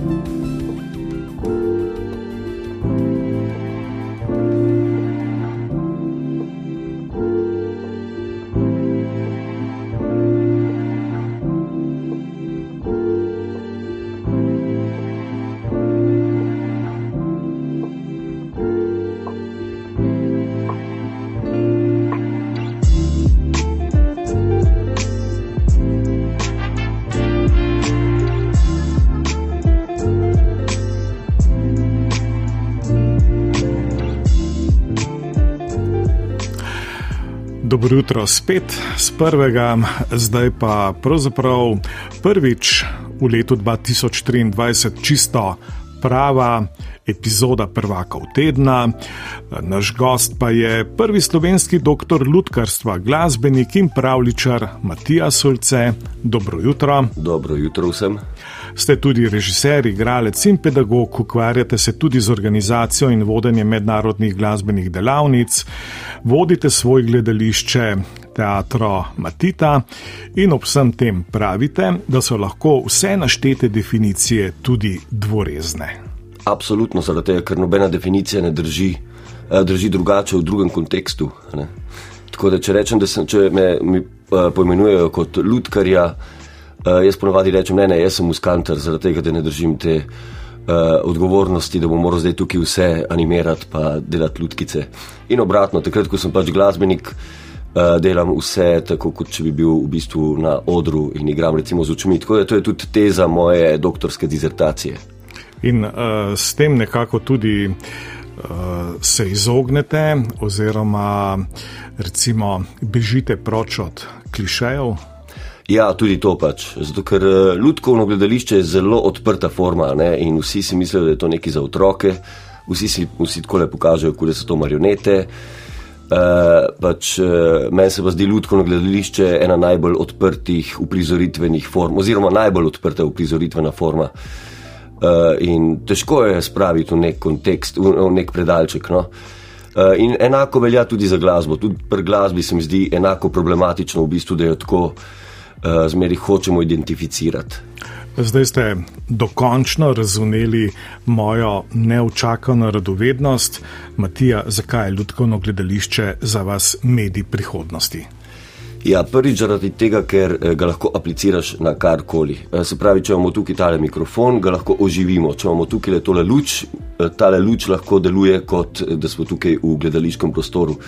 Música Dobro jutro spet. Z prvega, zdaj pa pravzaprav prvič v letu 2023 čisto prava epizoda prvakov tedna. Naš gost pa je prvi slovenski doktor lutkarstva, glasbenik in pravličar Matija Sulce. Dobro jutro. Dobro jutro vsem. Ste tudi režiser, igralec in pedagog, ukvarjate se tudi z organizacijo in vodenjem mednarodnih glasbenih delavnic, vodite svoj gledališče. Teatro Matita in ob vsem tem pravite, da so lahko vse naštete definicije tudi dvorezne. Absolutno, zaradi tega, ker nobena definicija ne drži, eh, drži drugače v drugem kontekstu. Ne. Tako da, če rečem, da sem, če me mi, uh, poimenujejo kot lutkarja, uh, jaz ponovadi rečem, ne, ne, jaz sem muskantar, zaradi tega, da ne držim te uh, odgovornosti, da bom moral zdaj tukaj vse animirati pa delati lutkice. In obratno, takrat, ko sem pač glasbenik, uh, delam vse tako, kot če bi bil v bistvu na odru in igram recimo z očmi. Tako da to je tudi teza moje doktorske dizertacije in uh, s tem nekako tudi uh, se izognete, oziroma recimo bežite proč od klišejev. Ja, tudi to pač. Zato, ker ljudsko gledališče je zelo odprta forma ne? in vsi si mislijo, da je to nekaj za otroke, vsi si vsi tako lepo kažejo, da so to marionete. Uh, pač, uh, meni se pa zdi ljudsko gledališče ena najbolj odprtih uprizoritvenih form, oziroma najbolj odprta uprizoritvena forma. Uh, uh, in težko je spraviti v nek kontekst, v, v nek predalček. No? Uh, in enako velja tudi za glasbo. Tudi pri glasbi se mi zdi enako problematično, v bistvu, da jo tako uh, zmeri hočemo identificirati. Zdaj ste dokončno razumeli mojo neučakano radovednost. Matija, zakaj je ljudsko gledališče za vas medij prihodnosti? Ja, prvič zaradi tega, ker eh, ga lahko apliciraš na karkoli. Eh, se pravi, če imamo tukaj tale mikrofon, ga lahko oživimo. Če imamo tukaj le tole luč, eh, tale luč lahko deluje kot da smo tukaj v gledališkem prostoru.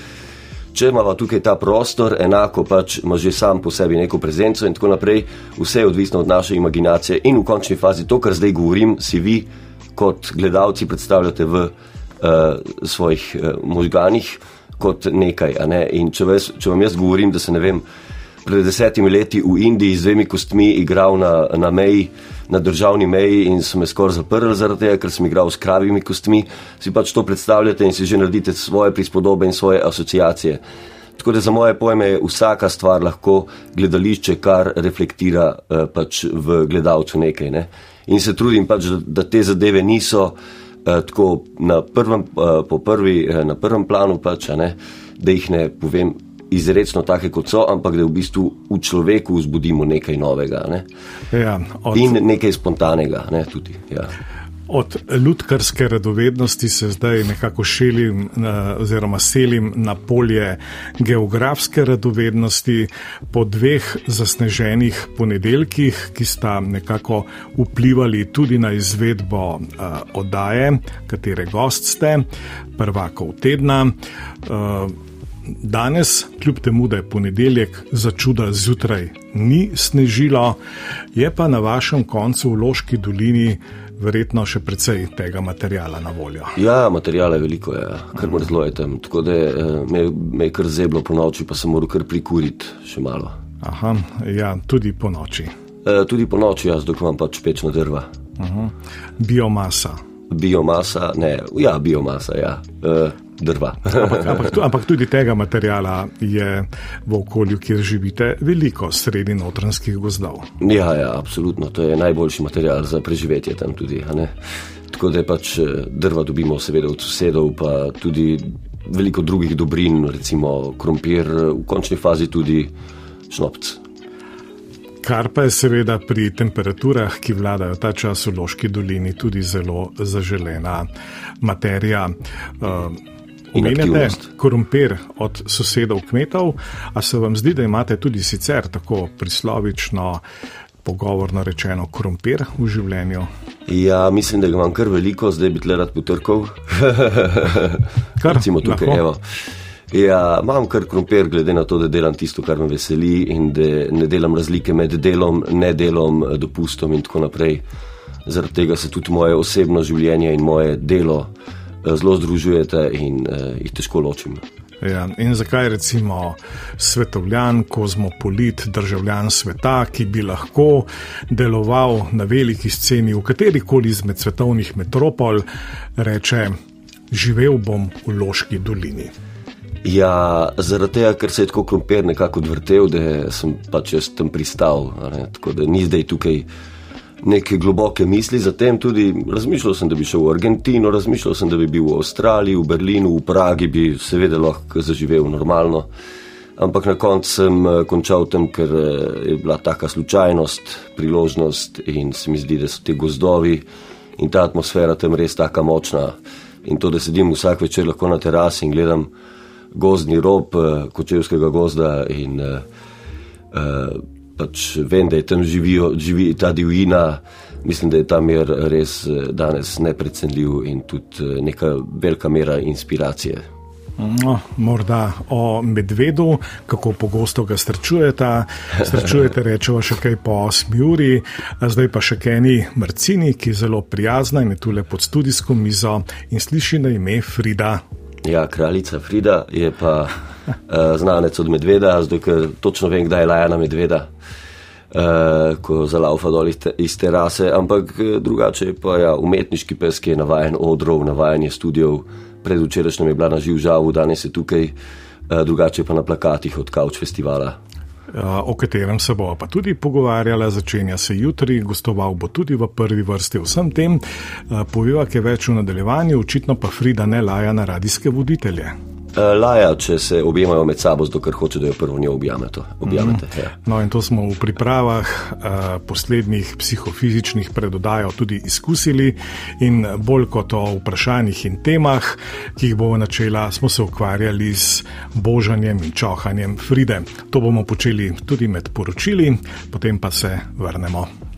Če imamo tukaj ta prostor, enako pač ima že sam po sebi neko prezenco in tako naprej, vse je odvisno od naše imaginacije in v končni fazi to, kar zdaj govorim, si vi kot gledalci predstavljate v uh, svojih uh, možganih kot nekaj. Ne? In če, ves, če vam jaz govorim, da sem pred desetimi leti v Indiji z dvemi kostmi igral na, na meji, na državni meji in so me skoraj zaprli zaradi tega, ker sem igral s kravimi kostmi, si pač to predstavljate in si že naredite svoje prispodobe in svoje asociacije. Tako da za moje pojme je vsaka stvar lahko gledališče, kar reflektira eh, pač v gledalcu nekaj. Ne? In se trudim pač, da, da te zadeve niso. Eh, tako na prvem, eh, prvi, eh, na prvem planu, pač, ne, da jih ne povem izredno take, kot so, ampak da v bistvu v človeku vzbudimo nekaj novega ne. ja, od... in nekaj spontanega. Ne, tudi, ja. Od ljudkarske radovednosti se zdaj nekako šelim, oziroma selim na polje geografske radovednosti po dveh zasneženih ponedeljkih, ki sta nekako vplivali tudi na izvedbo oddaje, katere gost ste, prvakov tedna. Danes, kljub temu, da je ponedeljek za čuda zjutraj, ni snežilo, je pa na vašem koncu v Loški dolini verjetno še precej tega materijala na voljo. Ja, materijala je veliko, ja. kar mora zelo je tam. Tako da je, eh, me, me je kar zeblo po noči, pa sem moral kar prikuriti še malo. Aha, ja, tudi po noči. E, tudi po noči, jaz dok imam pač pečno drva. Aha. Biomasa. Biomasa, ne, ja, biomasa, ja. E, drva. ampak, ampak, ampak tudi tega materijala je v okolju, kjer živite, veliko sredi notranskih gozdov. Ja, ja, absolutno. To je najboljši material za preživetje tam tudi. Tako da pač eh, drva dobimo, seveda, od sosedov, pa tudi veliko drugih dobrin, recimo krompir, v končni fazi tudi šnopc. Kar pa je seveda pri temperaturah, ki vladajo ta čas v Loški dolini, tudi zelo zaželena materija. Omenjate korumpir od sosedov kmetov, a se vam zdi, da imate tudi sicer tako prislovično pogovorno rečeno korumpir v življenju? Ja, mislim, da ga imam kar veliko, zdaj bi tle rad potrkal. Kar recimo tukaj, evo. Ja, imam kar krompir, glede na to, da delam tisto, kar me veseli in da ne delam razlike med delom, nedelom, dopustom in tako naprej. Zaradi tega se tudi moje osebno življenje in moje delo zelo združujete in uh, jih težko ločim. Ja, in zakaj recimo svetovljan, kozmopolit, državljan sveta, ki bi lahko deloval na veliki sceni v kateri koli izmed svetovnih metropol, reče: Živel bom v Loški dolini. Ja, zaradi tega, ker se je tako krompir nekako odvrtel, da sem pač jaz tam pristal. Tako da ni zdaj tukaj neke globoke misli. Zatem tudi razmišljal sem, da bi šel v Argentino, razmišljal sem, da bi bil v Avstraliji, v Berlinu, v Pragi, bi seveda lahko zaživel normalno. Ampak na koncu sem eh, končal tam, ker eh, je bila taka slučajnost, priložnost in se mi zdi, da so ti gozdovi in ta atmosfera tam res tako močna. In to, da sedim vsak večer lahko na terasi in gledam gozdni rob eh, kočevskega gozda in uh, pač vem, da je tam živijo, živi ta divjina. Mislim, da je ta mir res eh, danes neprecenljiv in tudi eh, neka velika mera inspiracije. No, morda o medvedu, kako pogosto ga srečujete. Srečujete, rečemo, še kaj po 8 uri, zdaj pa še Kenny Marcini, ki je zelo prijazna in je tu le pod studijsko mizo in sliši na ime Frida. Ja, kraljica Frida je pa uh, znanec od medveda, zdaj ker točno vem, kdaj je lajana medveda uh, ko zalaufa dol iz terase, ampak eh, drugače pa je ja, umetniški pes, ki je navajen odrov, navajen je studijev, predvčerajšnjem je bila na živ žavu, danes je tukaj, uh, drugače pa na plakatih od Kauč festivala. O katerem se bo pa tudi pogovarjala, začenja se jutri, gostoval bo tudi v prvi vrsti vsem tem. Poveva, kaj več v nadaljevanju, očitno pa Frida ne laja na radijske voditelje. Eh, laja, če se objemajo med sabo, zato ker hoče, da jo prvo njo objamete. objamete mm. ja. No, in to smo v pripravah uh, poslednjih psihofizičnih predodajal tudi izkusili in bolj kot o vprašanjih in temah, ki jih bomo načela, smo se ukvarjali z božanjem in čohanjem Fride. To bomo počeli tudi med poročili, potem pa se vrnemo.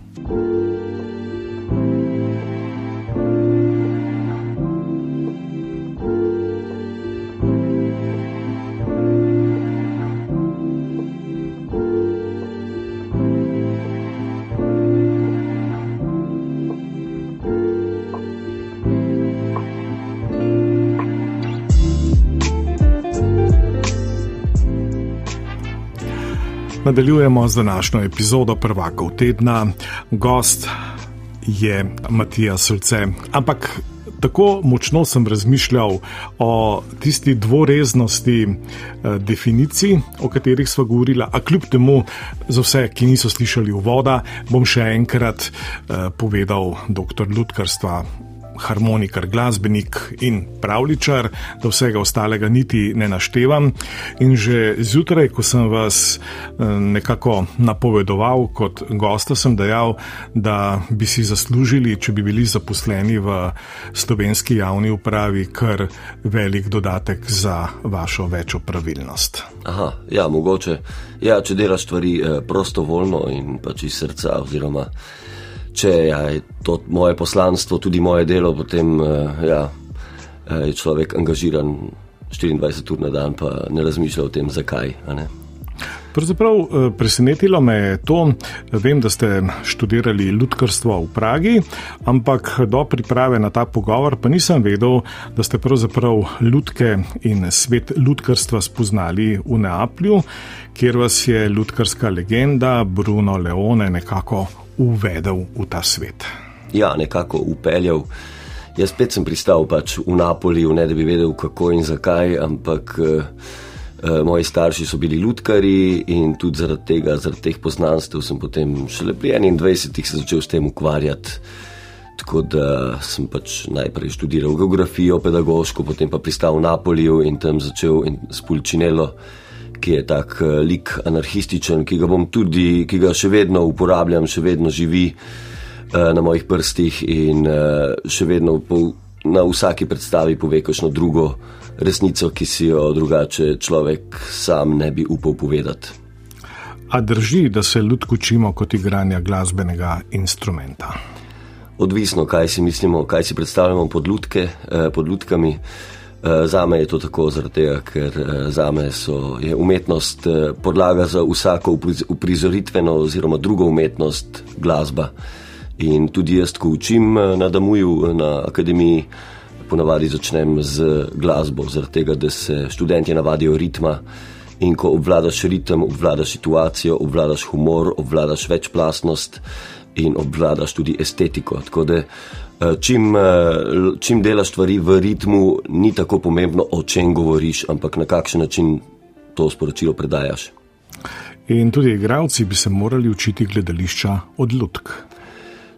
Nadaljujemo z današnjo epizodo prvakov tedna. Gost je Matija Srce. Ampak tako močno sem razmišljal o tisti dvoreznosti eh, definicij, o katerih smo govorili, a kljub temu, za vse, ki niso slišali uvoda, bom še enkrat eh, povedal dr. Ludkarstva harmonikar, glasbenik in pravličar, da vsega ostalega niti ne naštevam. In že zjutraj, ko sem vas eh, nekako napovedoval kot gosta, sem dejal, da bi si zaslužili, če bi bili zaposleni v slovenski javni upravi, kar velik dodatek za vašo večjo pravilnost. Aha, ja, mogoče. Ja, če delaš stvari eh, prostovoljno in pač iz srca oziroma če ja, je to moje poslanstvo, tudi moje delo, potem uh, ja, je človek angažiran 24 ur na dan, pa ne razmišlja o tem, zakaj. Pravzaprav eh, presenetilo me je to, vem, da ste študirali ljudkarstvo v Pragi, ampak do priprave na ta pogovor pa nisem vedel, da ste pravzaprav ljudke in svet ljudkarstva spoznali v Neaplju, kjer vas je ljudkarska legenda Bruno Leone nekako uvedel v ta svet. Ja, nekako upeljal. Jaz spet sem pristal pač v Napoliju, ne da bi vedel, kako in zakaj, ampak eh, eh moji starši so bili lutkari in tudi zaradi tega, zaradi teh poznanstev, sem potem šele pri 21. se začel s tem ukvarjati. Tako da sem pač najprej študiral geografijo, pedagoško, potem pa pristal v Napoliju in tam začel in s Pulčinelo ki je tak uh, lik anarhističen, ki ga bom tudi, ki ga še vedno uporabljam, še vedno živi uh, na mojih prstih in uh, še vedno na vsaki predstavi pove kakšno drugo resnico, ki si jo drugače človek sam ne bi upal povedati. A drži, da se ljudko učimo kot igranja glasbenega instrumenta? Odvisno, kaj si mislimo, kaj si predstavljamo pod, ljudke, eh, pod ljudkami. Eh, za me je to tako, tega, ker eh, za me so, je umetnost podlaga za vsako uprizoritveno oziroma drugo umetnost, glasba. In tudi jaz, ko učim na Damuju, na akademiji, ponavadi začnem z glasbo, tega, da se študenti navadijo ritma. In ko obvladaš ritem, obvladaš situacijo, obvladaš humor, obvladaš večplastnost in obvladaš tudi estetiko. Tako da, eh, čim, eh, čim delaš stvari v ritmu, ni tako pomembno, o čem govoriš, ampak na kakšen način to sporočilo predajaš. In tudi igravci bi se morali učiti gledališča od ljudk.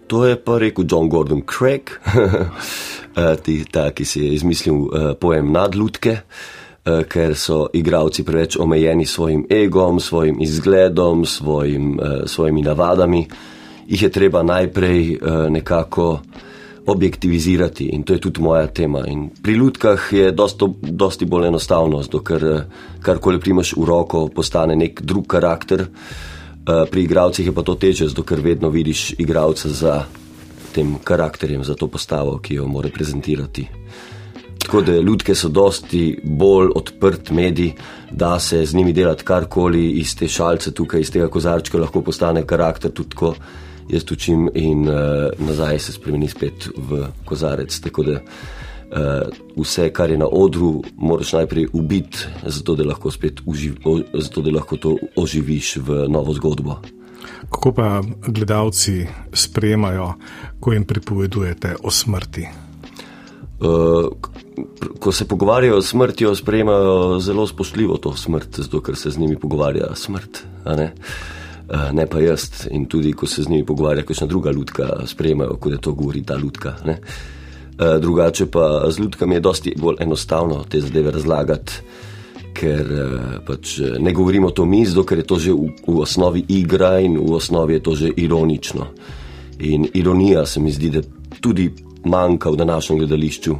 To je pa rekel John Gordon Craig, eh, ta, ki si je izmislil pojem nadludke. Eh, ker so igravci preveč omejeni s svojim egom, svojim izgledom, svojim, eh, svojimi navadami. Jih je treba najprej eh, nekako objektivizirati in to je tudi moja tema. In pri ljudkah je dosto, dosti bolj enostavno, ker karkoli primaš v roko, postane nek drug karakter. Pri igravcih je pa to teže, zato ker vedno vidiš igravca za tem karakterjem, za to postavo, ki jo mora prezentirati. Tako da ljudke so dosti bolj odprt medij, da se z njimi delati karkoli iz te šalce tukaj, iz tega kozarčka lahko postane karakter tudi tako. Jaz učim in uh, nazaj se spremeni spet v kozarec. Tako da uh, vse, kar je na odru, moraš najprej ubiti, zato da lahko spet uživ, o, zato, da lahko to oživiš v novo zgodbo. Kako pa gledalci sprejemajo, ko jim pripovedujete o smrti? Uh, ko se pogovarjajo o smrti, sprejemajo zelo spoštljivo to smrt, zato ker se z njimi pogovarja smrt? Uh, ne pa jaz. In tudi, ko se z njimi pogovarja kakšna druga ljudka, sprejemajo, kot je to govori ta ljudka. Uh, drugače pa z ljudkami je dosti bolj enostavno te zadeve razlagati. Ker pač ne govorimo to mi, zato ker je to že v, v osnovi igra in v osnovi je to že ironično. In ironija se mi zdi, da tudi manjka v današnjem gledališču.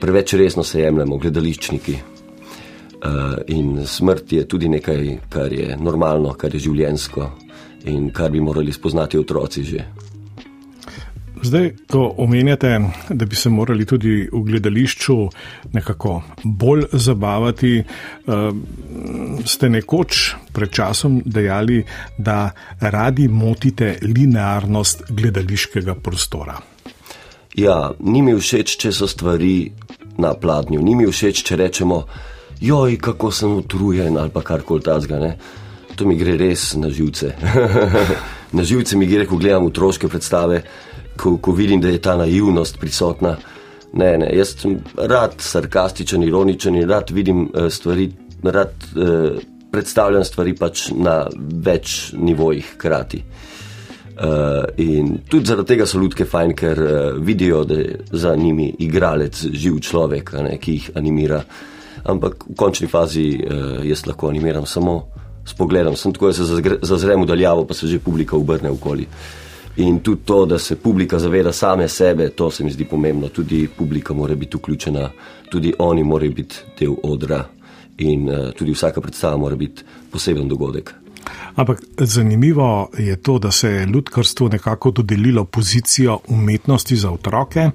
Preveč resno se jemljemo, gledališčniki. Uh, in smrt je tudi nekaj, kar je normalno, kar je življensko in kar bi morali spoznati otroci že. Zdaj, ko omenjate, da bi se morali tudi v gledališču nekako bolj zabavati, ste nekoč pred časom dejali, da radi motite linearnost gledališkega prostora. Ja, ni mi všeč, če so stvari na pladnju, ni mi všeč, če rečemo, joj, kako sem utrujen ali pa karkoli tazga. Ne? To mi gre res na živce. na živce mi gre, ko gledam otroške predstave, ko, ko vidim, da je ta naivnost prisotna. Ne, ne, jaz sem rad sarkastičen, ironičen in rad vidim uh, stvari, rad uh, predstavljam stvari pač na več nivojih hkrati. Uh, in tudi zaradi tega so ljudje fajn, ker uh, vidijo, da je za njimi igralec, živ človek, ne, ki jih animira. Ampak v končni fazi uh, jaz lahko animiram samo s pogledom, sem tako, da se zazrem v daljavo, pa se že publika obrne okoli. In tudi to, da se publika zaveda same sebe, to se mi zdi pomembno. Tudi publika mora biti vključena, tudi oni morajo biti del odra. In uh, tudi vsaka predstava mora biti poseben dogodek. Ampak zanimivo je to, da se je ljudkarstvo nekako dodelilo pozicijo umetnosti za otroke.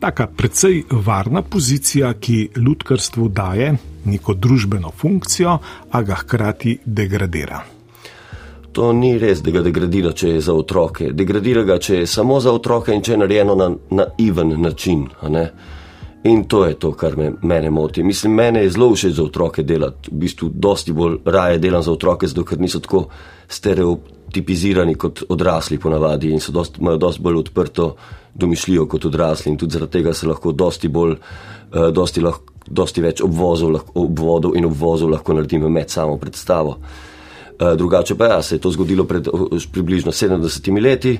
Taka precej varna pozicija, ki ljudkarstvu daje neko družbeno funkcijo, a ga hkrati degradira. To ni res, da ga degradira, če je za otroke. Degradira ga, če je samo za otroke in če je narejeno na naiven način. In to je to, kar me mene moti. Mislim, mene je zelo všeč za otroke delati. V bistvu, dosti bolj raje delam za otroke, zato ker niso tako stereotipizirani kot odrasli ponavadi in so dost, imajo dosti bolj odprto domišljijo kot odrasli in tudi zaradi tega se lahko dosti bolj, uh, dosti, lahko, dosti več obvozov, lahko, obvodov in obvozov lahko naredim med samo predstavo. Uh, drugače pa ja, se je to zgodilo pred približno 70 leti.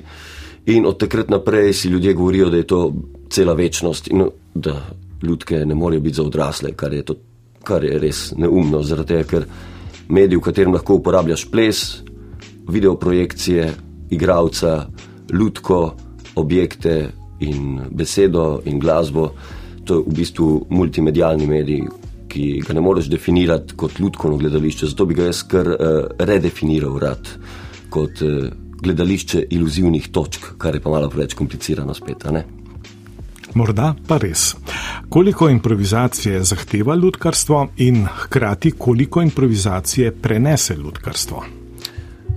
In od takrat naprej si ljudje govorijo, da je to cela večnost in da ljudke ne morejo biti za odrasle, kar je to kar je res neumno, zaradi tega, ker medij, v katerem lahko uporabljaš ples, videoprojekcije, igravca, ljudko, objekte in besedo in glasbo, to je v bistvu multimedijalni medij. Ki ga ne moreš definirati kot ljudsko gledališče, zato bi ga jaz kar uh, redefiniral rad kot uh, gledališče iluzivnih točk, kar je pa malo preveč komplicirano spet. Morda pa res. Koliko improvizacije zahteva ljudkarstvo in hkrati koliko improvizacije prenese ljudkarstvo?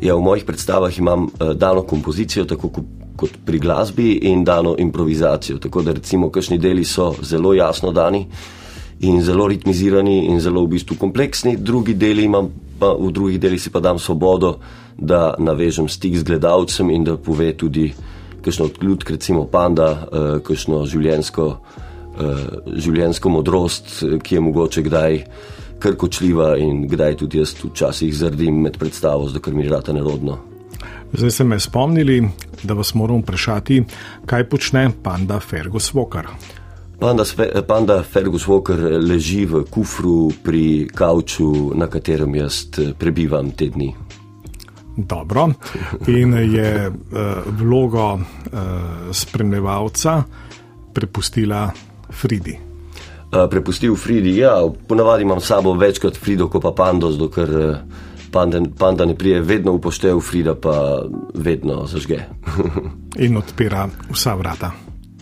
Ja, v mojih predstavah imam uh, dano kompozicijo, tako kot pri glasbi, in dano improvizacijo. Tako da recimo, kakšni deli so zelo jasno dani in zelo ritmizirani in zelo v bistvu kompleksni, drugi deli imam pa v drugih delih si pa dam svobodo, da navežem stik z gledalcem in da pove tudi kakšno odkljud, recimo panda, uh, kakšno življensko, uh, življensko modrost, ki je mogoče kdaj kar kočljiva in kdaj tudi jaz včasih zrdim med predstavo, zato ker mi je rata nerodno. Zdaj ste me spomnili, da vas moram vprašati, kaj počne panda Fergus Walker. Panda, panda Fergus Walker leži v kufru pri kavču, na katerem jaz prebivam te dni. Dobro. In je uh, vlogo uh, spremljevalca prepustila Fridi. Uh, prepustil Fridi, ja, ponavadi imam s sabo večkrat Frido, kot pa Pando, zato ker uh, panda, panda ne prije vedno upoštev, Frida pa vedno zažge. In odpira vsa vrata.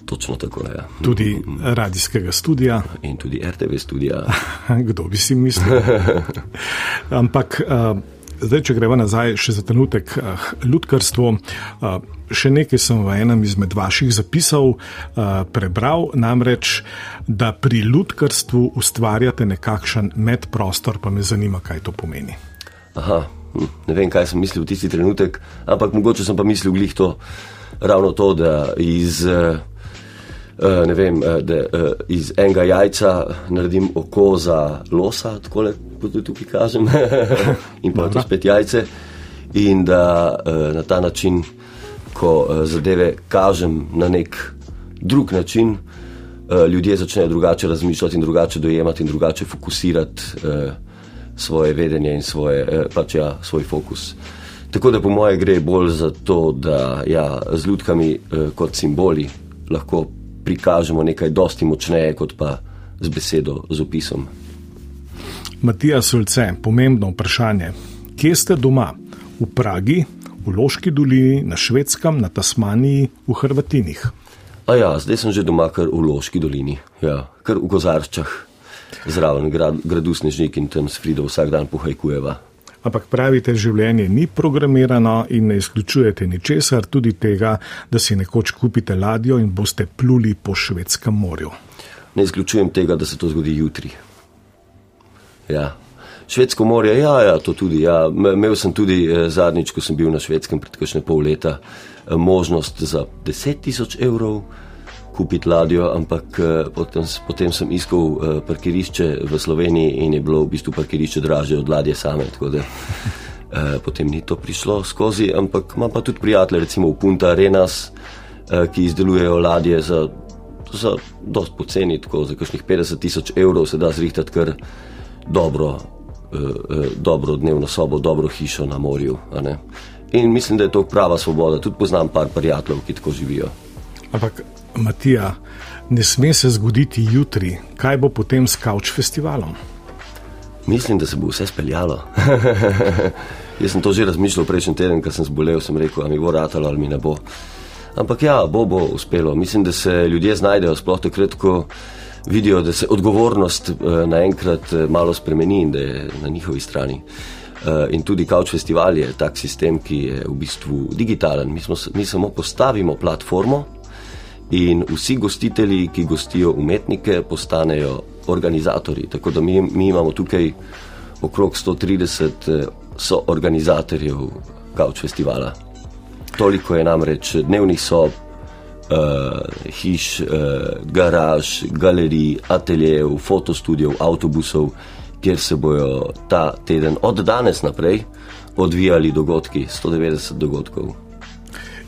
Točno tako je. Ja. Tudi radijskega studia. In tudi RTV studia. Kdo bi si mislil? Ampak. Uh, Zdaj, če gremo nazaj še za trenutek k uh, ljudkarstvu, uh, še nekaj sem v enem izmed vaših zapisov uh, prebral, namreč, da pri ljudkarstvu ustvarjate nekakšen medprostor, pa me zanima, kaj to pomeni. Aha, hm, ne vem, kaj sem mislil v tisti trenutek, ampak mogoče sem pa mislil glih to, ravno to, da iz. Uh, Uh, vem, da uh, iz enega jajca naredim oko za losa, tako kot tukaj kažem, in pa to spet jajce. In da na ta način, ko zadeve kažem na nek drug način, ljudje začnejo drugače razmišljati in drugače dojemati in drugače fokusirati svoje vedenje in svoje, pač ja, svoj fokus. Tako da po moje gre bolj za to, da ja, z ljudkami kot simboli lahko prikažemo nekaj dosti močneje kot pa z besedo, z opisom. Matija Sulce, pomembno vprašanje. Kje ste doma? V Pragi, v Loški dolini, na Švedskem, na Tasmaniji, v Hrvatinih? A ja, zdaj sem že doma kar v Loški dolini, ja, kar v Gozarčah, zraven grad, gradu Snežnik in tam s Frido vsak dan pohajkujeva. Ampak pravite, življenje ni programirano in ne izključujete ničesar, tudi tega, da si nekoč kupite ladjo in boste pluli po švedskem morju. Ne izključujem tega, da se to zgodi jutri. Ja. Švedsko morje, ja, ja, to tudi. Ja. Imel sem tudi eh, zadnjič, ko sem bil na švedskem pred kakšne pol leta, eh, možnost za 10 tisoč evrov kupiti ladjo, ampak eh, potem, potem sem iskal eh, parkirišče v Sloveniji in je bilo v bistvu parkirišče draže od ladje same. Da, eh, potem ni to prišlo skozi, ampak imam pa tudi prijatelje, recimo v Punta Arenas, ki izdelujejo ladje za, za dost poceni, tako za kakšnih 50 tisoč evrov se da zrihtati kar dobro, dobro dnevno sobo, dobro hišo na morju. In mislim, da je to prava svoboda. Tudi poznam par prijateljev, ki tako živijo. Ampak, Matija, ne sme se zgoditi jutri, kaj bo potem s Kauč festivalom? Mislim, da se bo vse speljalo. Jaz sem to že razmišljal prejšnji teden, ko sem zbolel, sem rekel, ali mi bo ratalo ali mi ne bo. Ampak ja, bo bo uspelo. Mislim, da se ljudje znajdejo sploh takrat, ko vidijo, da se odgovornost uh, naenkrat uh, malo spremeni in da je na njihovi strani. Uh, in tudi Couch Festival je tak sistem, ki je v bistvu digitalen. Mi, smo, mi samo postavimo platformo in vsi gostitelji, ki gostijo umetnike, postanejo organizatori. Tako da mi, mi imamo tukaj okrog 130 soorganizatorjev Couch Festivala. Toliko je namreč dnevnih sob, uh, hiš, uh, garaž, galerij, ateljejev, fotostudijev, avtobusov, kjer se bodo ta teden od danes naprej odvijali dogodki, 190 dogodkov.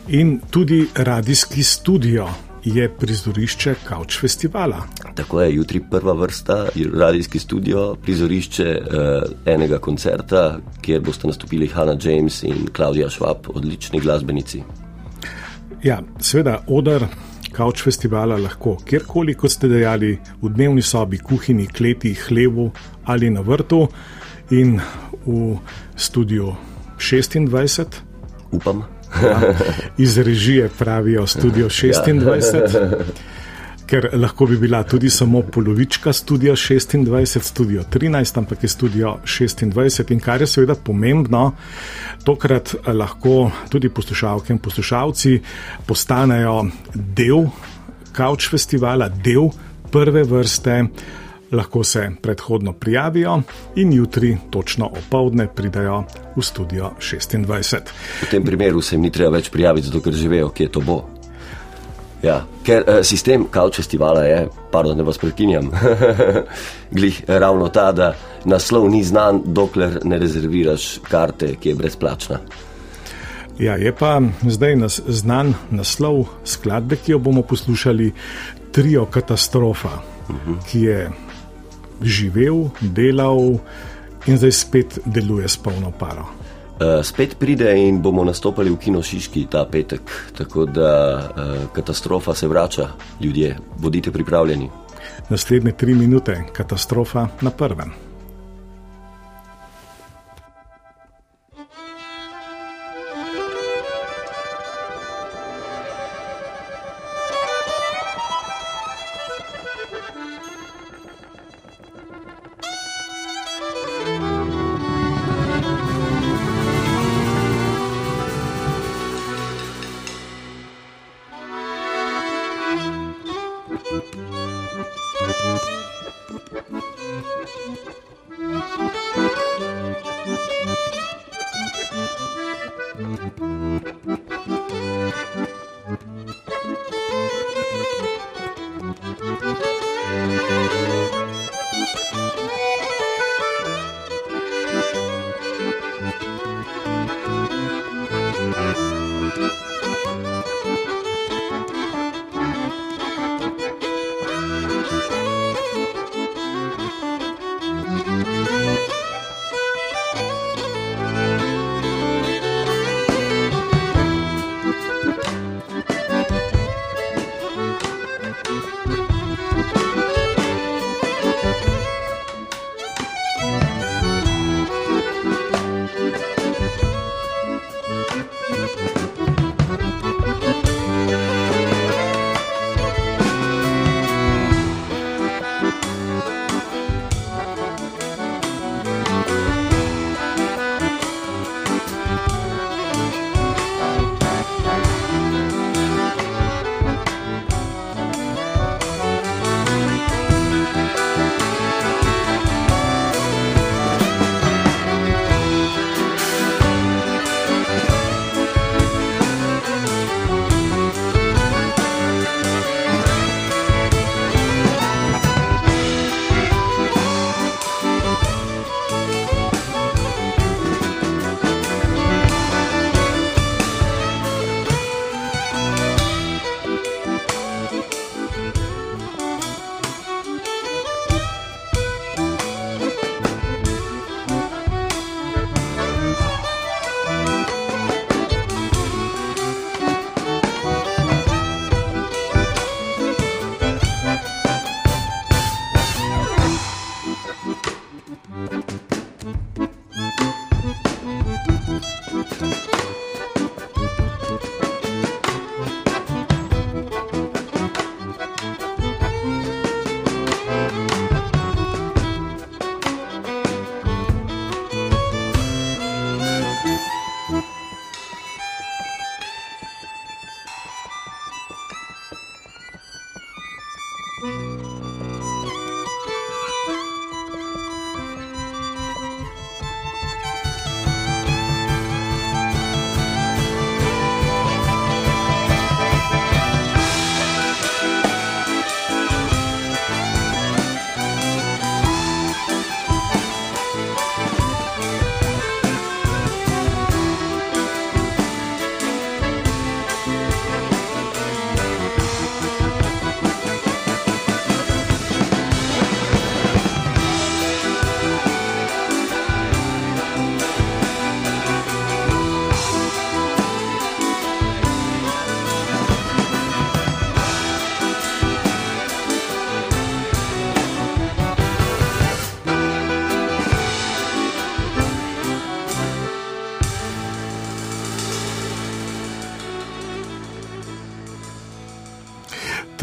In tudi radijski studio je prizorišče Couch Festivala. Tako je, jutri prva vrsta, radijski studio, prizorišče uh, enega koncerta, kjer boste nastopili Hanna James in Klaudija Schwab, odlični glasbenici. Ja, seveda, odr Couch Festivala lahko kjerkoli, kot ste dejali, v dnevni sobi, kuhinji, kleti, hlevu ali na vrtu in v studiu 26. Upam. Ja, iz režije pravijo studio 26. Ja. Ker lahko bi bila tudi samo polovička studia 26, studio 13, ampak je studio 26. In kar je seveda pomembno, tokrat lahko tudi poslušalke in poslušalci postanejo del Couch festivala, del prve vrste lahko se predhodno prijavijo in jutri, točno opoldne, pridajo v studio 26. V tem primeru se jim ni treba več prijaviti, zato ker živejo, kje to bo. Ja, ker uh, sistem Kauč festivala je, pardon, da vas prekinjam, glih ravno ta, da naslov ni znan, dokler ne rezerviraš karte, ki je brezplačna. Ja, je pa zdaj nas znan naslov skladbe, ki jo bomo poslušali, Trio Katastrofa, uh -huh. ki je živel, delal in zdaj spet deluje s polno paro. Uh, spet pride in bomo nastopili v Kino Šiški ta petek, tako da uh, katastrofa se vrača, ljudje, bodite pripravljeni. Naslednje tri minute, katastrofa na prvem.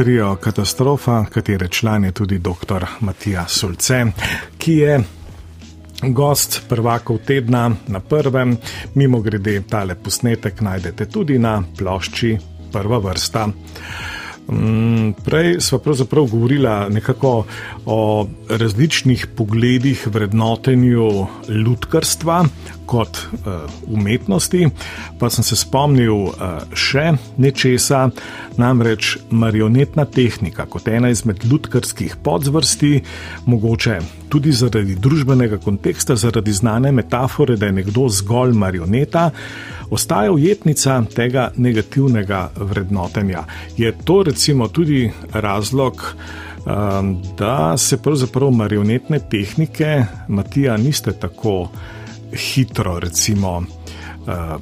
Trio Katastrofa, katere član je tudi dr. Matija Sulce, ki je gost prvakov tedna na prvem. Mimo grede, tale posnetek najdete tudi na plošči Prva vrsta. Mm, prej smo pravzaprav govorili nekako o različnih pogledih vrednotenju ljudkarstva kot uh, umetnosti, pa sem se spomnil uh, še nečesa, namreč marionetna tehnika kot ena izmed ljudkarskih podzvrsti, mogoče tudi zaradi družbenega konteksta, zaradi znane metafore, da je nekdo zgolj marioneta ostaja ujetnica tega negativnega vrednotenja. Je to recimo tudi razlog, um, da se pravzaprav marionetne tehnike, Matija, niste tako hitro recimo, uh,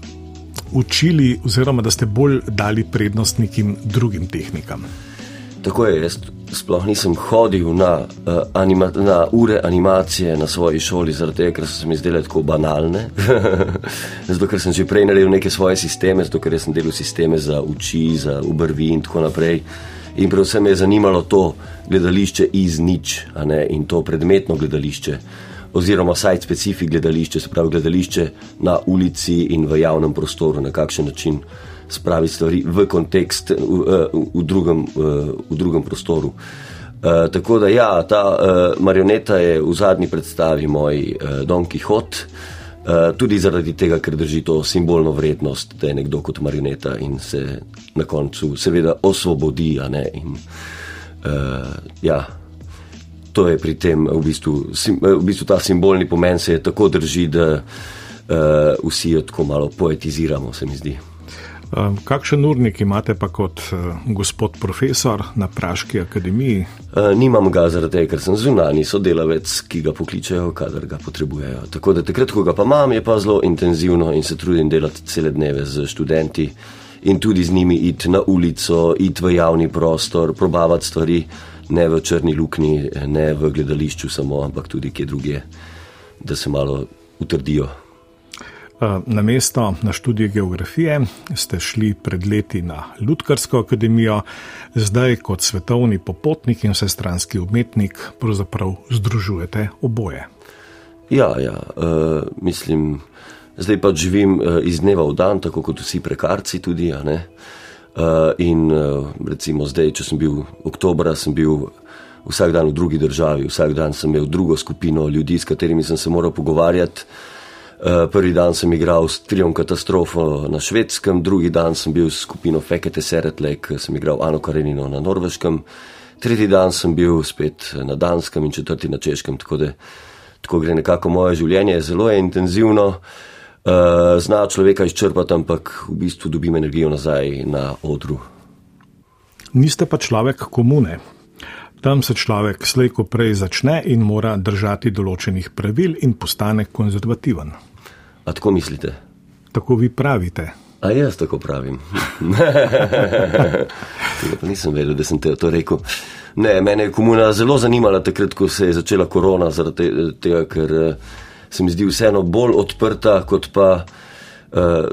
učili, oziroma da ste bolj dali prednost nekim drugim tehnikam? Tako je, jaz sploh nisem hodil na, uh, anima, na ure animacije na svoji šoli, zaradi tega, ker so se mi zdele tako banalne. zato, ker sem že prej naredil neke svoje sisteme, zato, ker sem delal sisteme za oči, za obrvi in tako naprej. In predvsem me je zanimalo to gledališče iz nič, in to predmetno gledališče, oziroma site specific gledališče, se pravi gledališče na ulici in v javnem prostoru, na kakšen način spraviti stvari v kontekst, v, v, v, drugem, v drugem prostoru. Uh, tako da, ja, ta uh, marioneta je v zadnji predstavi moj uh, Don Quixote, uh, tudi zaradi tega, ker drži to simbolno vrednost, da je nekdo kot marioneta in se na koncu, seveda, osvobodi. In, uh, ja, to je pri tem, v bistvu, sim, v bistvu ta simbolni pomen se tako drži, da uh, vsi jo tako malo poetiziramo, se mi zdi. Ehm, kakšen urnik imate pa kot uh, gospod profesor na Praški akademiji? Uh, nimam ga zaradi tega, ker sem zunani sodelavec, ki ga pokličejo, kadar ga potrebujejo. Tako da takrat, ko ga pa imam, je pa zelo intenzivno in se trudim delati cele dneve z študenti in tudi z njimi iti na ulico, iti v javni prostor, probavati stvari, ne v črni luknji, ne v gledališču samo, ampak tudi kje druge, da se malo utrdijo. Na mesto na študij geografije ste šli pred leti na Ludkarsko akademijo, zdaj kot svetovni popotnik in vsestranski umetnik pravzaprav združujete oboje. Ja, ja uh, mislim, zdaj pa živim uh, iz dneva v dan, tako kot vsi prekarci tudi. Uh, in uh, recimo zdaj, če sem bil oktober, sem bil. Vsak dan v drugi državi, vsak dan sem imel drugo skupino ljudi, s katerimi sem se moral pogovarjati. Eh, prvi dan sem igral s triom katastrofo na švedskem, drugi dan sem bil s skupino Fekete Seretlek, sem igral Ano Karenino na norveškem, tretji dan sem bil spet na danskem in četrti na češkem. Tako da tako gre nekako moje življenje, zelo je intenzivno. Uh, zna človeka izčrpati, ampak v bistvu dobim energijo nazaj na odru. Niste pa človek komune. Tam se človek slejko prej začne in mora držati določenih pravil in postane konzervativen. A tako mislite? Tako vi pravite. A jaz tako pravim. Tega pa nisem vedel, da sem te to rekel. Ne, mene je komuna zelo zanimala takrat, ko se je začela korona, zaradi tega, ker eh, se mi zdi vseeno bolj odprta, kot pa uh,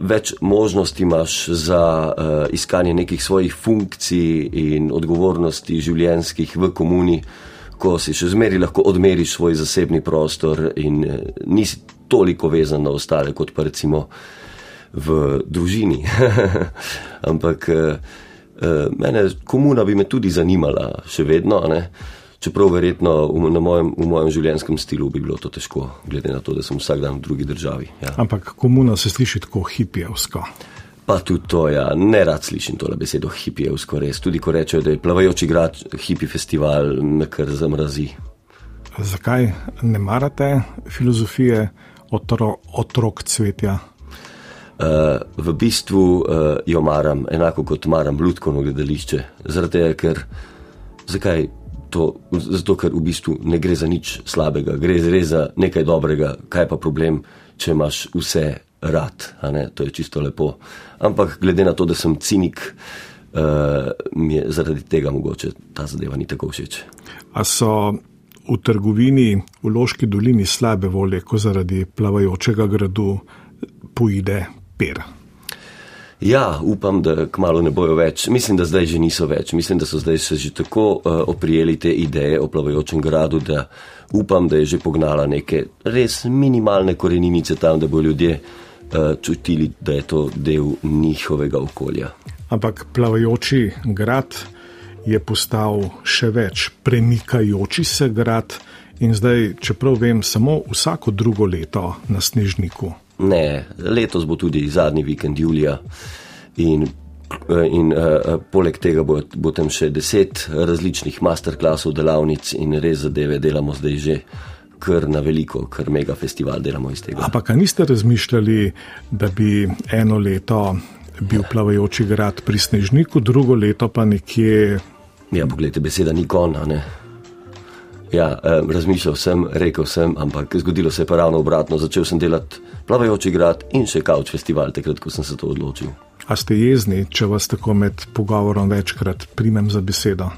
več možnosti imaš za uh, iskanje nekih svojih funkcij in odgovornosti življenjskih v komuni, ko si še zmeri lahko odmeriš svoj zasebni prostor in uh, nisi toliko vezan na ostale, kot pa recimo v družini. Ampak eh, eh, mene, komuna bi me tudi zanimala, še vedno. Ne? Čeprav verjetno v, mojem, v mojem življenjskem stilu bi bilo to težko, glede na to, da sem vsak dan v drugi državi. Ja. Ampak komuna se sliši tako hipijevsko. Pa tudi to, ja, ne rad slišim tole besedo hipijevsko, res. Tudi ko rečejo, da je plavajoči grad hipi festival, me kar zamrazi. Zakaj ne marate filozofije? otro, otrok cvetja? Uh, v bistvu uh, jo maram, enako kot maram ljudsko gledališče. Zaradi tega, ker, zakaj to? Zato, ker v bistvu ne gre za nič slabega, gre res za nekaj dobrega. Kaj pa problem, če imaš vse rad, to je čisto lepo. Ampak glede na to, da sem cinik, uh, mi je zaradi tega mogoče ta zadeva ni tako všeč. A so v trgovini v Loški dolini slabe volje, ko zaradi plavajočega gradu pojde per. Ja, upam, da kmalo ne bojo več. Mislim, da zdaj že niso več. Mislim, da so zdaj se že tako uh, oprijeli te ideje o plavajočem gradu, da upam, da je že pognala neke res minimalne koreninice tam, da bo ljudje uh, čutili, da je to del njihovega okolja. Ampak plavajoči grad je postal še več, premikajoči se grad in zdaj, čeprav vem, samo vsako drugo leto na snežniku. Ne, letos bo tudi zadnji vikend julija in, in uh, poleg tega bo, bo tam še deset različnih masterclassov, delavnic in res zadeve delamo zdaj že. Ker na veliko, ker mega festival delamo iz tega. Ampak niste razmišljali, da bi eno leto bil plavajoči grad pri Snežniku, drugo leto pa nekje. Ja, pogledajte, beseda ni kona. Ja, razmišljal sem, rekel sem, ampak zgodilo se je pa ravno obratno. Začel sem delati plavajoči grad in še kauč festival, takrat, ko sem se to odločil. A ste jezni, če vas tako med pogovorom večkrat primem za besedo?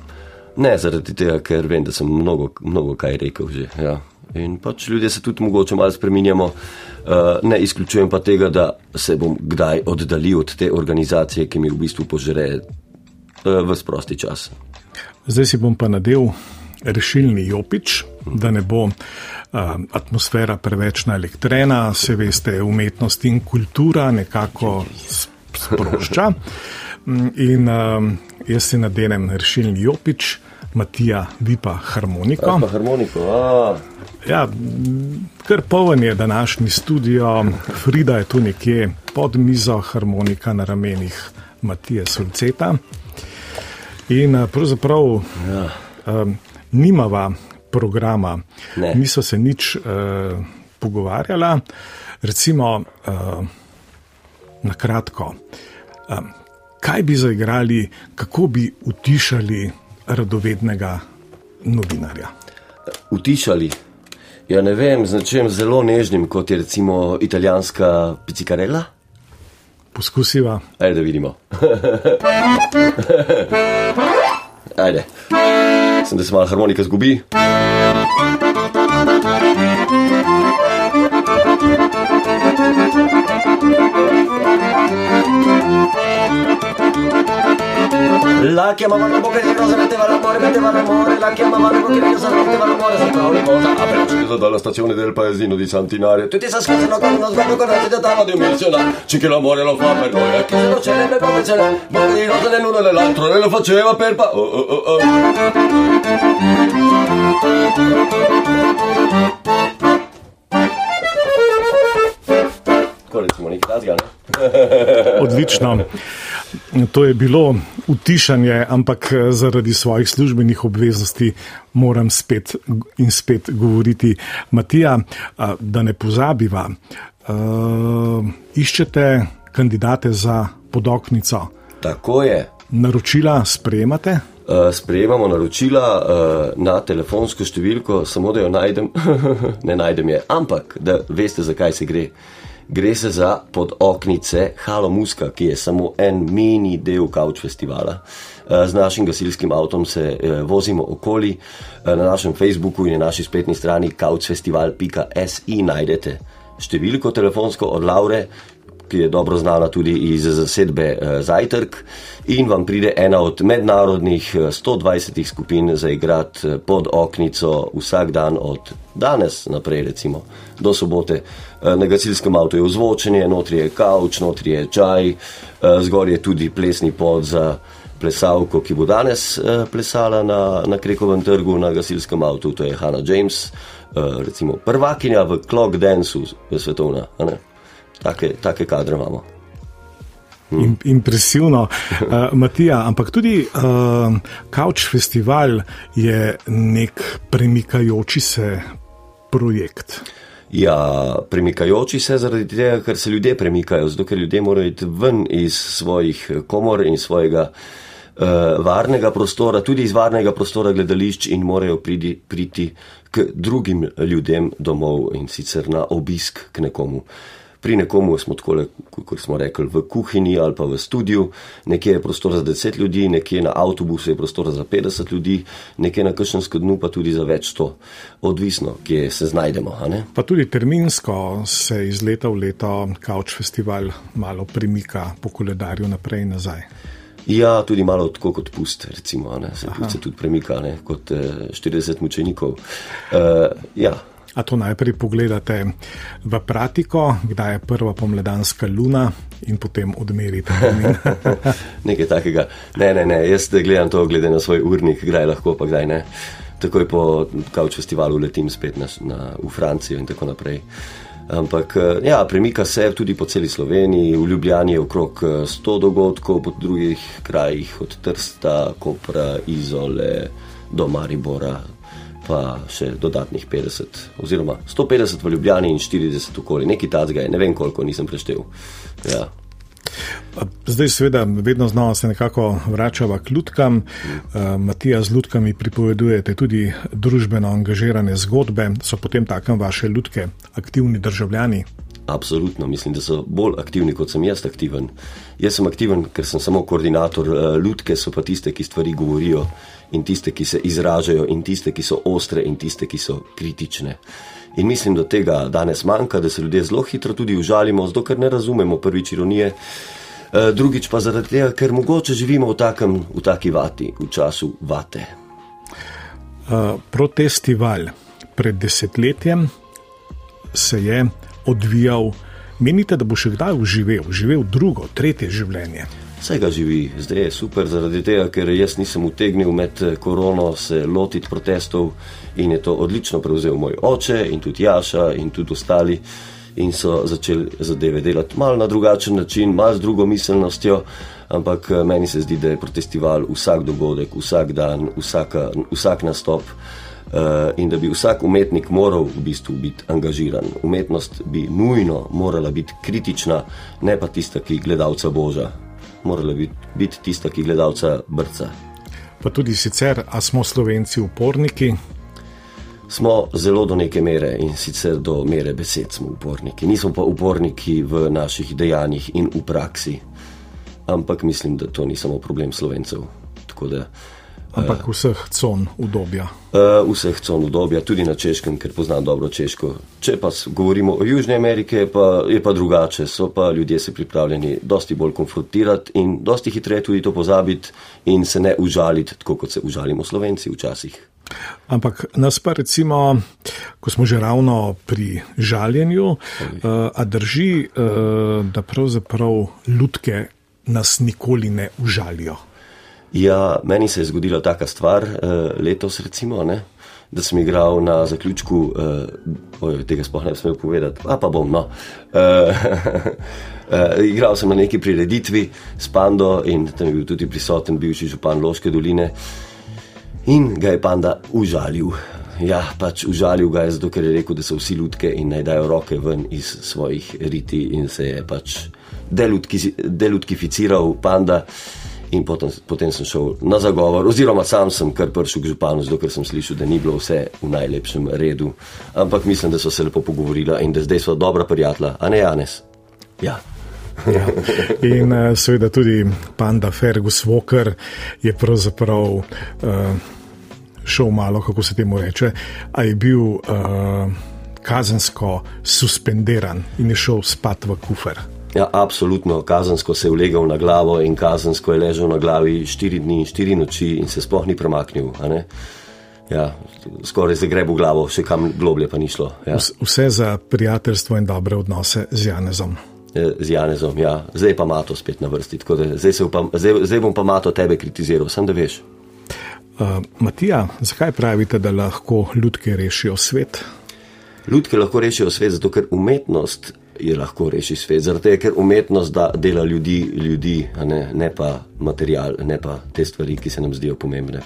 Ne, zaradi tega, ker vem, da sem mnogo, mnogo kaj rekel že. Ja. In pač ljudje se tudi mogoče malo spremenjamo. Uh, ne izključujem pa tega, da se bom kdaj oddaljil od te organizacije, ki mi v bistvu požre uh, v sprosti čas. Zdaj si bom pa nadel rešilni jopič, da ne bo uh, atmosfera preveč naelektrena, se veste, umetnost in kultura nekako sprošča. In uh, jaz si nadenem rešilni jopič, Matija, vi pa harmoniko. Pa harmoniko, a. Ja, kar poln je današnji studio, Frida je tu nekje pod mizo, harmonika na ramenih Matije Sulceta. In pravzaprav. Ja. Um, nimava programa, ne. niso se nič uh, pogovarjala. Recimo, uh, na kratko, um, kaj bi zaigrali, kako bi utišali radovednega novinarja? Utišali. Ja, ne vem, z nečem zelo nežnim, kot je recimo italijanska picikarela. Poskusiva. Ajde, da vidimo. Ajde sem, da se malo harmonika zgubi. La chiama mano bocca di rosa, metteva l'amore, metteva l'amore, la chiama mano bocca di rosa, metteva l'amore, sembra una cosa. Appena sceso dalla stazione del paesino di Santinaria, tutti si ascoltano con uno sguardo corretto da tavola di un missionario. C'è che l'amore lo fa per noi, e chi se lo celebra come ce l'è, bocca di rosa nell'uno e nell'altro, e lo faceva per pa... Oh, oh, oh, oh. Odlično. To je bilo utišanje, ampak zaradi svojih službenih obveznosti moram spet in spet govoriti. Matija, da ne pozabiva, iščete kandidate za podoknico. Tako je. Naročila sprejemate? Sprejemamo naročila na telefonsko številko, samo da jo najdem, ne najdem je, ampak da veste, zakaj se gre. Gre se za podoknice Halo Muska, ki je samo en mini del Couch festivala. Eh, z našim gasilskim avtom se eh, vozimo okoli, eh, na našem Facebooku in na naši spletni strani couchfestival.si najdete številko telefonsko od Laure, ki je dobro znana tudi iz zasedbe Zajtrk in vam pride ena od mednarodnih 120 skupin za igrati pod oknico vsak dan od danes naprej, recimo do sobote. Na gasilskem avtu je ozvočenje, notri je kavč, notri je čaj, zgor je tudi plesni pod za plesalko, ki bo danes plesala na, na Krekovem trgu na gasilskem avtu, to je Hanna James, recimo prvakinja v Clock Danceu svetovna. Take, take kadre imamo. Hmm. Impresivno, uh, Matija, ampak tudi uh, Couch Festival je nek premikajoči se projekt. Ja, premikajoči se zaradi tega, ker se ljudje premikajo, zato ker ljudje morajo iti ven iz svojih komor in svojega uh, varnega prostora, tudi iz varnega prostora gledališč in morajo pridi, priti k drugim ljudem domov in sicer na obisk k nekomu. Pri nekomu smo tako, kot smo rekli, v kuhinji ali pa v studiu, nekje je prostor za 10 ljudi, nekje na avtobusu je prostor za 50 ljudi, nekje na krščanskem dnu pa tudi za več sto, odvisno, kje se znajdemo. Pa tudi terminsko se iz leta v leto Couch Festival malo premika po koledarju naprej in nazaj. Ja, tudi malo tako kot pust, recimo, ne? se se tudi premika, ne? kot eh, 40 mučenikov. Uh, ja. A to najprej pogledate v pratiko, kdaj je prva pomladanska luna in potem odmerite. Nekaj takega. Ne, ne, ne, jaz gledam to, glede na svoj urnik, kdaj lahko, pa kdaj ne. Takoj po Kauč festivalu letim spet na, na, v Francijo in tako naprej. Ampak eh, ja, premika se tudi po celi Sloveniji, v Ljubljani je okrog 100 eh, dogodkov, po drugih krajih od Trsta, Kopra, Izole do Maribora, pa še dodatnih 50, oziroma 150 v Ljubljani in 40 okoli, nekaj tazga je, ne vem koliko, nisem preštel. Ja. Zdaj, seveda, vedno znova se nekako vračava k ljudkam. Uh, Matija, z ljudkami pripovedujete tudi družbeno angažirane zgodbe. So potem takem vaše ljudke aktivni državljani? Absolutno, mislim, da so bolj aktivni, kot sem jaz aktiven. Jaz sem aktiven, ker sem samo koordinator, eh, ljudke so pa tiste, ki stvari govorijo in tiste, ki se izražajo in tiste, ki so ostre in tiste, ki so kritične. In mislim, da tega danes manjka, da se ljudje zelo hitro tudi užalimo, zato ker ne razumemo prvič ironije, eh, drugič pa zaradi tega, ker mogoče živimo v, takem, v taki vati, v času vate. Uh, protestival pred desetletjem se je odvijal. Menite, da bo še kdaj uživel, živel drugo, tretje življenje? Vse ga živi, zdaj je super, zaradi tega, ker jaz nisem utegnil med eh, korono se lotiti protestov in je to odlično prevzel moj oče in tudi Jaša in tudi ostali in so začeli zadeve delati mal na drugačen način, mal z drugo miselnostjo, ampak eh, meni se zdi, da je protestival vsak dogodek, vsak dan, vsaka, vsak nastop. Uh, in da bi vsak umetnik moral v bistvu biti angažiran. Umetnost bi nujno morala biti kritična, ne pa tista, ki gledalca boža morala biti, biti tista, ki gledalca brca. Pa tudi sicer, a smo slovenci uporniki? Smo zelo do neke mere in sicer do mere besed smo uporniki. Nismo pa uporniki v naših dejanjih in v praksi. Ampak mislim, da to ni samo problem slovencev. Tako da Ampak vseh con udobja. Uh, vseh con udobja, tudi na češkem, ker poznam dobro češko. Če pa govorimo o Južni Ameriki, pa je pa drugače. So pa ljudje se pripravljeni dosti bolj konfrontirati in dosti hitreje tudi to pozabiti in se ne užaliti, tako kot se užalimo slovenci včasih. Ampak nas pa recimo, ko smo že ravno pri žaljenju, uh, a drži, uh, da pravzaprav ljudke nas nikoli ne užalijo. Ja, meni se je zgodila taka stvar uh, letos, recimo, ne, da sem igral na zaključku, uh, oj, tega sploh ne bi smel povedati, a pa bom. No. Uh, uh, igral sem na neki prireditvi s Pando in tam je bil tudi prisoten bivši župan Loške doline in ga je Panda užalil. Ja, pač užalil ga je zato, ker je rekel, da so vsi ljudke in naj dajo roke ven iz svojih riti in se je pač delutkificiral Panda. In potem, potem sem šel na zagovor, oziroma sam sem kar prišel k županu, zato ker sem slišal, da ni bilo vse v najlepšem redu. Ampak mislim, da so se lepo pogovorila in da zdaj so dobra prijatelja, a ne Janes. Ja. Ja. In uh, seveda tudi panda Fergus Walker je pravzaprav uh, šel malo, kako se temu reče, a je bil uh, kazensko suspendiran in je šel spat v kufer. Ja, absolutno, kazensko se je ulegal na glavo in kazensko je ležal na glavi štiri dni in štiri noči in se sploh ni premaknil. Ja, skoraj se gre v glavo, še kam globlje pa ni šlo. Ja. Vse za prijateljstvo in dobre odnose z Janezom. E, z Janezom, ja. Zdaj pa Mato spet na vrsti. Zdaj, upam, zdaj, zdaj bom pa Mato tebe kritiziral, sem da veš. Uh, Matija, zakaj pravite, da lahko ljudke rešijo svet? Ljudke lahko rešijo svet, zato ker umetnost je lahko reši svet. Zaradi tega, ker umetnost da, dela ljudi, ljudi ne, ne pa material, ne pa te stvari, ki se nam zdijo pomembne.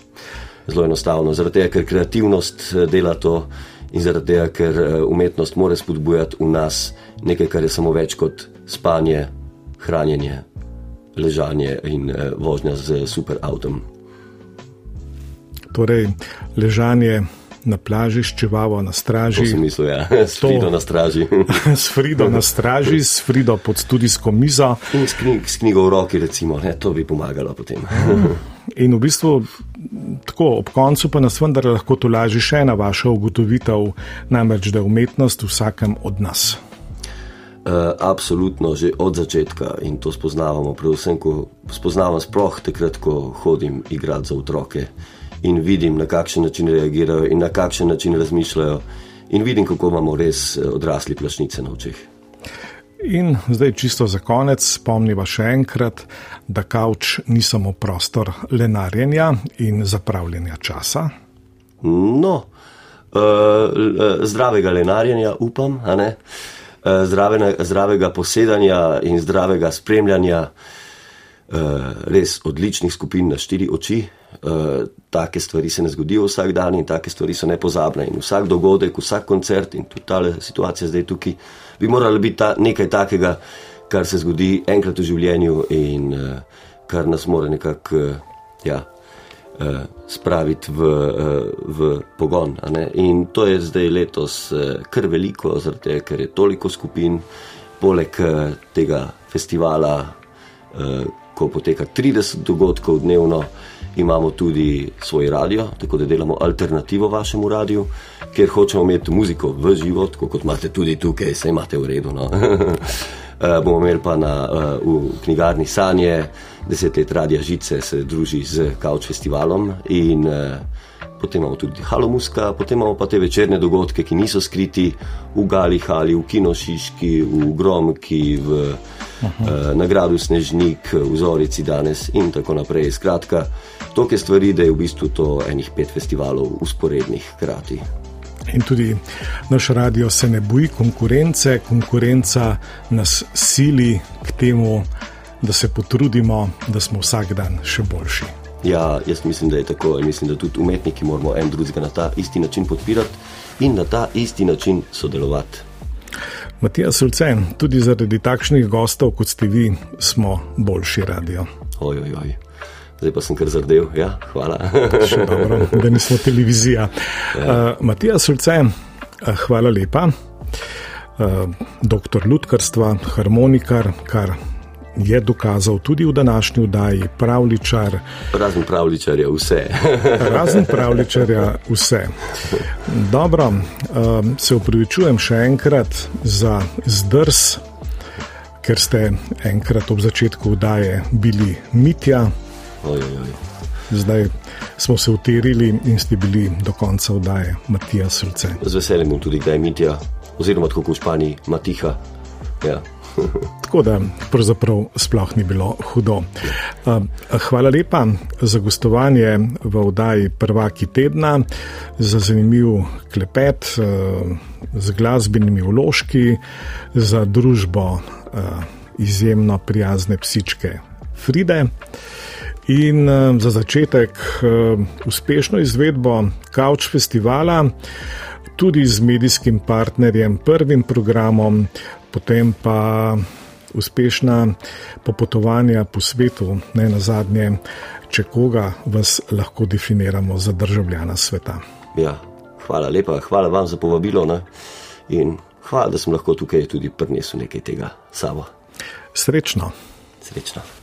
Zelo enostavno. Zaradi tega, ker kreativnost eh, dela to in zaradi tega, ker eh, umetnost more spodbujati v nas nekaj, kar je samo več kot spanje, hranjenje, ležanje in eh, vožnja z super avtom. Torej, ležanje na plaži s čevavo na straži. To sem mislil, ja, s Frido na straži. s Frido na straži, s Frido pod studijsko mizo. In s, knjig, s knjigo v roki, recimo, ne, to bi pomagalo potem. In v bistvu, tako ob koncu pa nas vendar lahko tolaži še ena vaša ugotovitev, namreč da je umetnost v vsakem od nas. Uh, absolutno, že od začetka in to spoznavamo, predvsem, ko spoznavam sploh takrat, ko hodim igrati za otroke in vidim, na kakšen način reagirajo in na kakšen način razmišljajo, in vidim, kako imamo res eh, odrasli plašnice na očeh. In zdaj, čisto za konec, spomniva še enkrat, da kavč ni samo prostor lenarjenja in zapravljanja časa. No, uh, zdravega lenarjenja, upam. Uh, Eh, zdrave, zdravega posedanja in zdravega spremljanja eh, res odličnih skupin na štiri oči. Eh, take stvari se ne zgodijo vsak dan in take stvari so nepozabne. In vsak dogodek, vsak koncert in tudi ta situacija zdaj tukaj bi morala biti ta, nekaj takega, kar se zgodi enkrat v življenju in kar nas mora nekako. Ja, uh, spraviti v, uh, v pogon. In to je zdaj letos uh, kar veliko, zrte, ker je toliko skupin, poleg uh, tega festivala, uh, ko poteka 30 dogodkov dnevno. Imamo tudi svoj radio, tako da delamo alternativo vašemu radiju, ker hočemo imeti muziko v život, kot imate tudi tukaj, se imate v redu. No? uh, bomo imeli pa na, uh, v knjigarni Sanje, deset let radija Žice se druži z Kauč festivalom in uh, potem imamo tudi Halomuska, potem imamo pa te večerne dogodke, ki niso skriti v Gali Hali, v Kinošiški, v Gromki, v uh, Nagradu Snežnik, v Zorici danes in tako naprej. Skratka, toke stvari, da je v bistvu to enih pet festivalov usporednih hkrati in tudi naš radio se ne boji konkurence, konkurenca nas sili k temu, da se potrudimo, da smo vsak dan še boljši. Ja, jaz mislim, da je tako. Mislim, da tudi umetniki moramo en drugega na ta isti način podpirati in na ta isti način sodelovati. Matija Sulce, tudi zaradi takšnih gostov, kot ste vi, smo boljši radio. Oj, oj, oj zdaj pa sem kar zardel. Ja, hvala. Še dobro, da nismo televizija. Ja. Uh, Matija Sulce, uh, hvala lepa. Uh, doktor Ludkarstva, harmonikar, kar je dokazal tudi v današnji vdaji, pravličar. Razen pravličarja, vse. Razen pravličarja, vse. Dobro, uh, se upravičujem še enkrat za zdrs, ker ste enkrat ob začetku vdaje bili mitja. Oj, oj, oj. Zdaj smo se utirili in ste bili do konca oddaje, Matija Srce. Z veseljem tudi, da je Mitja, oziroma tako kot v Španiji, Matiha. Ja. tako da pravzaprav sploh ni bilo hudo. Hvala lepa za gostovanje v oddaji Prvaki tedna, za zanimiv klepet z glasbenimi vložki, za družbo izjemno prijazne psičke Fride. In uh, za začetek uh, uspešno izvedbo Couch festivala, tudi z medijskim partnerjem, prvim programom, potem pa uspešna popotovanja po svetu, ne na zadnje, če koga vas lahko definiramo za državljana sveta. Ja, hvala lepa, hvala vam za povabilo ne? in hvala, da sem lahko tukaj tudi prinesel nekaj tega samo. Srečno. Srečno.